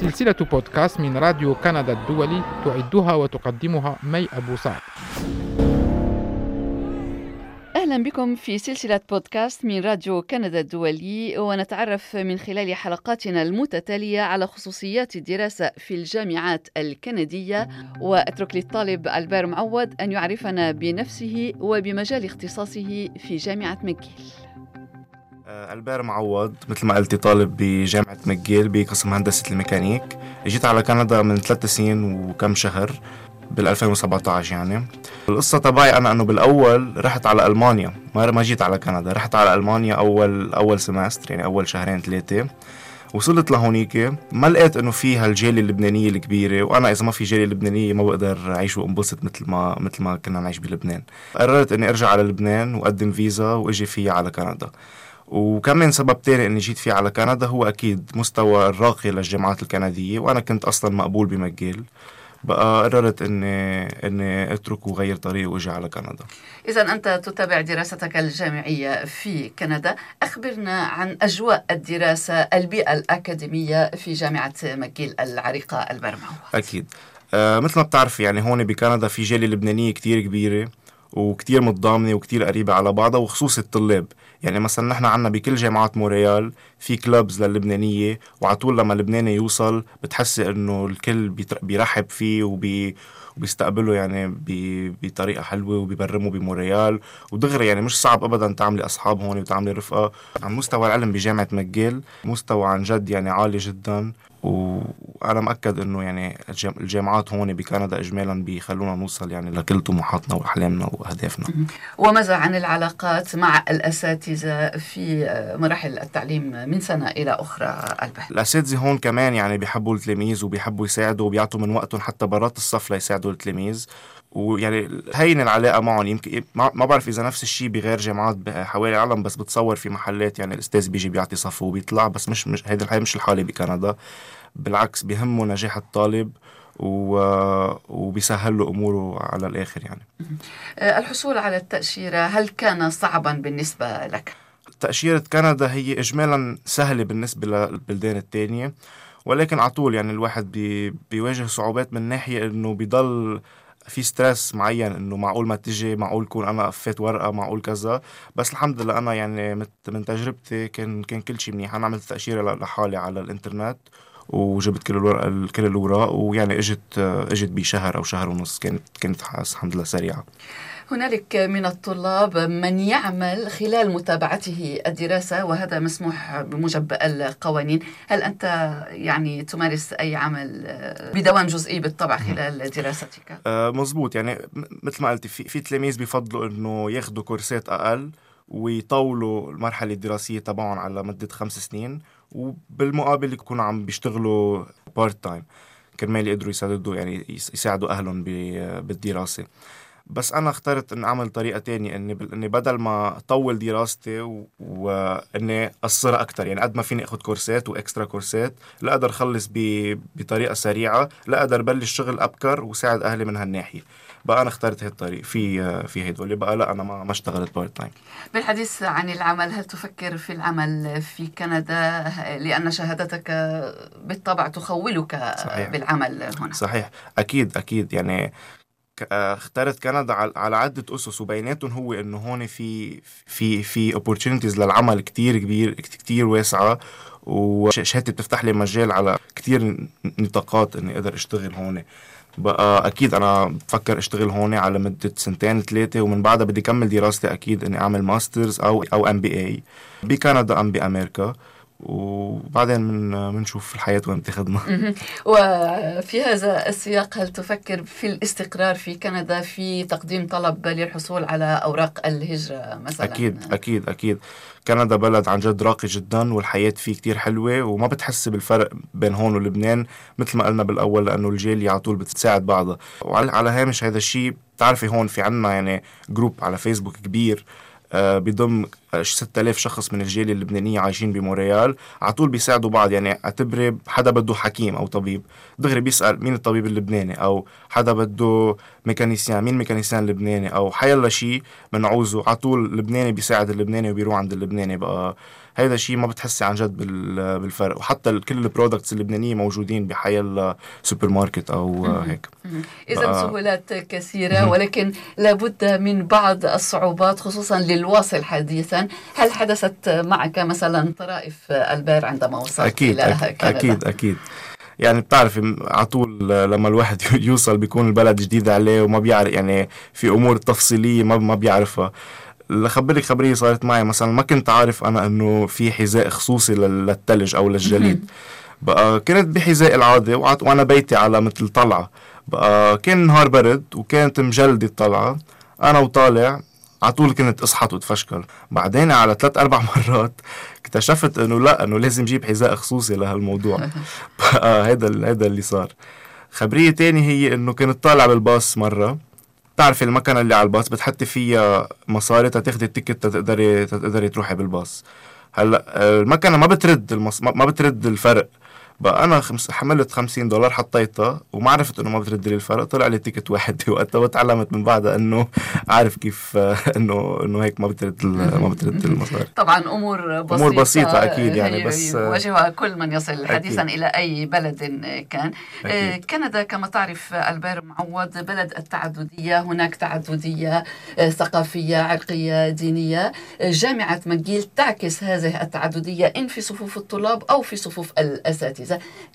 سلسلة بودكاست من راديو كندا الدولي تعدها وتقدمها مي أبو سعد. أهلا بكم في سلسلة بودكاست من راديو كندا الدولي ونتعرف من خلال حلقاتنا المتتالية على خصوصيات الدراسة في الجامعات الكندية. وأترك للطالب ألبير معوض أن يعرفنا بنفسه وبمجال اختصاصه في جامعة مكيل. آه، ألبير معوض مثل ما قلتي طالب بجامعة مكيل بقسم هندسة الميكانيك. جيت على كندا من ثلاث سنين وكم شهر بال 2017 يعني. القصة تبعي أنا إنه بالأول رحت على ألمانيا. ما ما جيت على كندا رحت على ألمانيا اول أول سمستر يعني أول شهرين ثلاثة. وصلت لهونيك ما لقيت إنه في هالجالية اللبنانية الكبيرة. وأنا إذا ما في جالية لبنانية ما بقدر أعيش وأنبسط مثل ما مثل ما كنا نعيش بلبنان. قررت إني أرجع على لبنان وأقدم فيزا وإجي فيها على كندا. وكمان سبب تاني إني جيت فيه على كندا هو أكيد مستوى الراقي للجامعات الكندية وأنا كنت أصلا مقبول بمجال. بقى قررت إني إني أترك وغير طريقي وأجي على كندا. اذا أنت تتابع دراستك الجامعية في كندا. أخبرنا عن أجواء الدراسة البيئة الأكاديمية في جامعة مكيل العريقة البرمعوة أكيد. آه مثل ما بتعرف يعني هون بكندا في جاليه لبنانية كتير كبيرة. وكتير متضامنة وكتير قريبة على بعضها وخصوص الطلاب. يعني مثلا نحن عنا بكل جامعات موريال في كلوبز للبنانية وعلى طول لما لبناني يوصل بتحسي إنه الكل بيرحب فيه وبي وبيستقبله يعني بطريقة حلوة وبيبرموا بموريال ودغري يعني مش صعب ابدا تعملي أصحاب هون وتعملي رفقة. عن مستوى العلم بجامعة ماجيل مستوى عن جد يعني عالي جدا. وأنا مأكد إنه يعني الجامعات هون بكندا اجمالا بيخلونا نوصل يعني لكل طموحاتنا وأحلامنا وأهدافنا. وماذا عن العلاقات مع الأساتذة في مراحل التعليم من سنة إلى أخرى البه الأساتذة هون كمان يعني بيحبوا التلاميذ وبيحبوا يساعدوا وبيعطوا من وقتهم حتى برات الصف ليساعدوا التلاميذ. ويعني هين العلاقة معهم. يمكن ما بعرف إذا نفس الشيء بغير جامعات حوالي العالم بس بتصور في محلات يعني الأستاذ بيجي بيعطي صفه وبيطلع بس مش مش هيدي الحياة مش الحالة بكندا. بالعكس بيهمه نجاح الطالب و... وبيسهل له أموره على الآخر يعني. آه، الحصول على التأشيرة هل كان صعبا بالنسبة لك؟ تأشيرة كندا هي اجمالا سهلة بالنسبة للبلدان الثانية ولكن على طول يعني الواحد بي... بيواجه صعوبات من ناحية إنه بيضل في stress معين إنه معقول ما تجي معقول كون أنا كفيت ورقة معقول كذا. بس الحمد لله أنا يعني من تجربتي كان كان كل شيء منيح. أنا عملت تأشيرة لحالي على الإنترنت وجبت كل الورق كل الأوراق ويعني إجت إجت بشهر أو شهر ونص. كانت كانت الحمد لله سريعة. هنالك من الطلاب من يعمل خلال متابعته الدراسة وهذا مسموح بموجب القوانين. هل أنت يعني تمارس أي عمل بدوام جزئي بالطبع خلال دراستك؟ آه مزبوط. يعني مثل ما قلت في, في تلاميذ بيفضلوا أنه ياخذوا كورسات أقل ويطولوا المرحلة الدراسية تبعهم على مدة خمس سنين وبالمقابل يكونوا عم بيشتغلوا part time كرمال يقدروا يساعدوا يعني يساعدوا أهلهم بالدراسة. بس أنا اخترت إني أعمل طريقة تانية إني إني بدل ما أطول دراستي وإني اقصرها أكثر يعني قد ما فيني اخذ كورسات و extra كورسات لا أقدر أخلص بطريقة سريعة لا أقدر بلش شغل أبكر وساعد أهلي من هالناحية. بقى أنا اخترت هالطريق في في هدول بقى لا أنا ما ما اشتغلت part time بالحديث عن العمل هل تفكر في العمل في كندا؟ لأن شهادتك بالطبع تخولك صحيح. بالعمل هنا. صحيح. أكيد أكيد. يعني اختارت كندا على عدة أسس وبيناتهم هو إنه هون في في في opportunities للعمل كتير كبير كتير واسعة وشهادتي بتفتح لي مجال على كتير نطاقات إني أقدر أشتغل هون. بقى أكيد أنا بفكر أشتغل هون على مدة سنتين ثلاثة ومن بعدها بدي كمل دراستي أكيد إني أعمل masters أو أو MBA بكندا أم بأمريكا. وبعدين من بنشوف الحياة وين بتاخذنا وفي هذا السياق هل تفكر في الاستقرار في كندا في تقديم طلب للحصول على أوراق الهجرة مثلا؟ أكيد أكيد أكيد. كندا بلد عن جد راقي جدا والحياة فيه كتير حلوة وما بتحس بالفرق بين هون ولبنان مثل ما قلنا بالأول لأنه الجالية على طول بتساعد بعضها. وعلى هامش هذا الشيء بتعرفي هون في عنا يعني group على فيسبوك كبير آه، بضم 6000 شخص من الجاليه اللبنانية عايشين بمونتريال. على طول بيساعدوا بعض يعني اعتبري حدا بده حكيم أو طبيب. دغري بيسأل مين الطبيب اللبناني؟ أو حدا بده mécanicien مين mécanicien لبناني؟ أو حيلا شيء بنعوزه على طول لبناني بيساعد اللبناني وبيروح عند اللبناني بقى. هذا الشيء ما بتحسي عن جد بالفرق. وحتى كل ال products اللبنانيه موجودين بأي سوبر ماركت أو هيك. إذا سهولات كثيرة ولكن لابد من بعض الصعوبات خصوصا للواصل حديثا. هل حدثت معك مثلا طرائف البار عندما وصلت أكيد إلى أكيد كندا؟ أكيد أكيد. يعني بتعرفي على طول لما الواحد يوصل بيكون البلد جديد عليه وما بيعرف يعني في أمور تفصيلية ما ما بيعرفها. لخبرك خبرية صارت معي. مثلا ما كنت عارف أنا إنه في حذاء خصوصي للثلج أو للجليد. بقى كنت بحذاء العادي وأنا بيتي على مثل طلعة. بقى كان نهار برد وكانت مجلدة الطلعة أنا وطالع على طول كنت أصحت وتفشكل. بعدين على ثلاث أربع مرات اكتشفت إنه لا إنه لازم جيب حذاء خصوصي لهالموضوع. هذا هذا اللي صار. خبرية تاني هي إنه كنت طالع بالباص مرة. بتعرفي المكنة اللي على الباص بتحطي فيها مصاري تاخدي ال ticket تقدري تقدري تروحي بالباص. هلأ المكنة ما بترد المص... ما بترد الفرق. بقى أنا خمس حملت 50 دولار حطيتها وما عرفت إنه ما بترد لي الفرق. طلع لي ticket واحد وقتها وتعلمت من بعدها إنه عارف كيف انه إنه هيك ما بترد ما بترد المصاري. طبعا أمور بسيطه أمور بسيطة أكيد يعني بس يواجهها كل من يصل حديثا إلى أي بلد كان. أكيد. كندا كما تعرف ألبير معوض بلد التعددية هناك تعددية ثقافية عرقية دينية. جامعة ماجيل تعكس هذه التعددية إن في صفوف الطلاب أو في صفوف الأساتذة.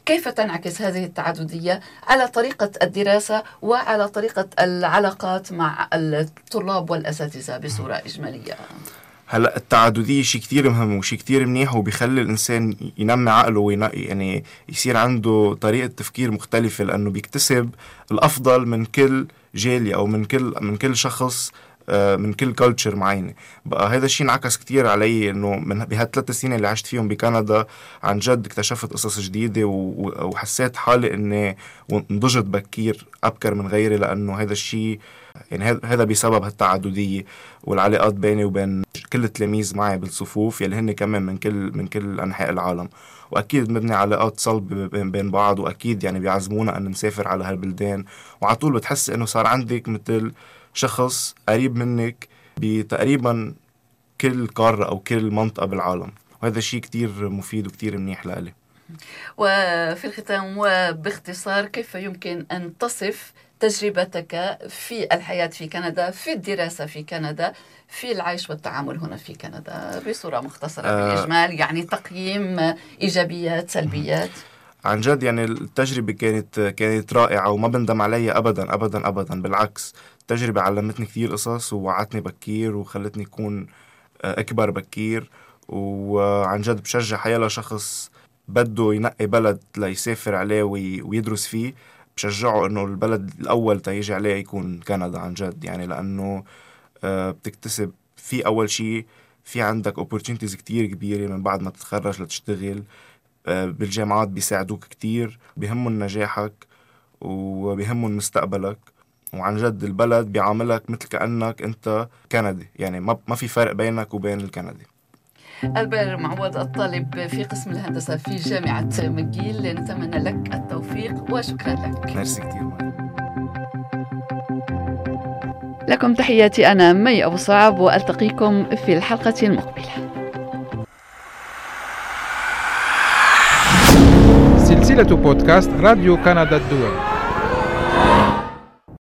كيف تنعكس هذه التعددية على طريقة الدراسة وعلى طريقة العلاقات مع الطلاب والأساتذة بصورة إجمالية؟ هلا التعددية شيء كتير مهم وشيء كتير منيح وبيخلي الإنسان ينمي عقله وينقي يعني يصير عنده طريقة تفكير مختلفة لأنه بيكتسب الأفضل من كل جالية أو من كل من كل شخص من كل كلتشر معينة. بقى هذا الشيء انعكس كتير علي إنه من بهالثلاث سنين اللي عشت فيهم بكندا عن جد اكتشفت قصص جديدة وحسيت حالي إني نضجت بكير أبكر من غيري لأنه هذا الشيء يعني هذا بسبب هالتعددية والعلاقات بيني وبين كل التلاميذ معي بالصفوف يلي هن كمان من كل من كل أنحاء العالم. وأكيد بنبني علاقات صلبه بين بعض وأكيد يعني بيعزمونا أن نسافر على هالبلدان. وعلى طول بتحس إنه صار عندك مثل شخص قريب منك بتقريبا كل قارة أو كل منطقة بالعالم. وهذا شيء كتير مفيد وكتير منيح لإلي. وفي الختام وباختصار كيف يمكن أن تصف تجربتك في الحياة في كندا في الدراسة في كندا في العيش والتعامل هنا في كندا؟ بصورة مختصرة آه بالإجمال يعني تقييم إيجابيات سلبيات. عن جد يعني التجربة كانت كانت رائعة وما بندم عليها أبدا أبدا أبدا. بالعكس التجربة علمتني كثير قصص ووعتني بكير وخلتني أكون آه، أكبر بكير. وعن جد بشجع حيلا شخص بده ينقي بلد ليسافر عليه ويدرس فيه. بشجعه إنه البلد الأول تيجي عليه يكون كندا عن جد. يعني لأنه آه، بتكتسب في أول شيء في عندك opportunities كتير كبيرة من بعد ما تتخرج لتشتغل. بالجامعات بيساعدوك كتير بيهمهم نجاحك وبيهمهم مستقبلك. وعن جد البلد بيعاملك مثل كأنك أنت كندي يعني ما في فرق بينك وبين الكندي. ألبير معوض الطالب في قسم الهندسة في جامعة مجيل نتمنى لك التوفيق وشكرا لك. ميرسي كتير لكم تحياتي أنا مي أبو صعب وألتقيكم في الحلقة المقبلة. سلسلة بودكاست راديو كندا الدولي